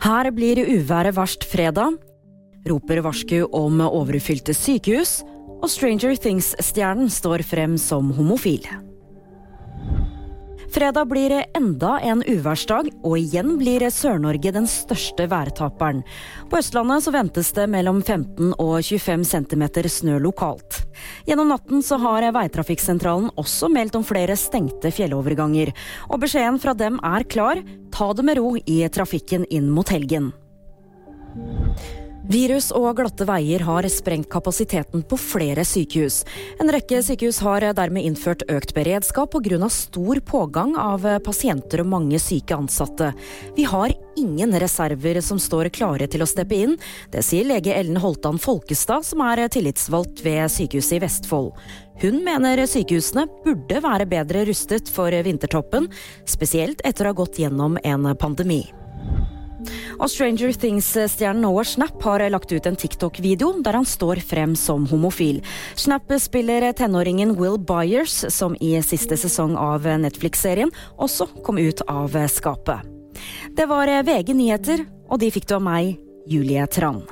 Her blir uværet verst fredag. Roper varsku om overfylte sykehus. Og Stranger Things-stjernen står frem som homofil. Fredag blir enda en uværsdag, og igjen blir Sør-Norge den største værtaperen. På Østlandet så ventes det mellom 15 og 25 cm snø lokalt. Gjennom natten så har Veitrafikksentralen også meldt om flere stengte fjelloverganger. Og beskjeden fra dem er klar, ta det med ro i trafikken inn mot helgen. Virus og glatte veier har sprengt kapasiteten på flere sykehus. En rekke sykehus har dermed innført økt beredskap pga. stor pågang av pasienter og mange syke ansatte. Vi har ingen reserver som står klare til å steppe inn. Det sier lege Ellen Holtan Folkestad, som er tillitsvalgt ved Sykehuset i Vestfold. Hun mener sykehusene burde være bedre rustet for vintertoppen, spesielt etter å ha gått gjennom en pandemi. Og Stranger Things-stjernen Noah Schnapp har lagt ut en TikTok-video der han står frem som homofil. Schnapp spiller tenåringen Will Byers, som i siste sesong av Netflix-serien også kom ut av skapet. Det var VG nyheter, og de fikk du av meg, Julie Tran.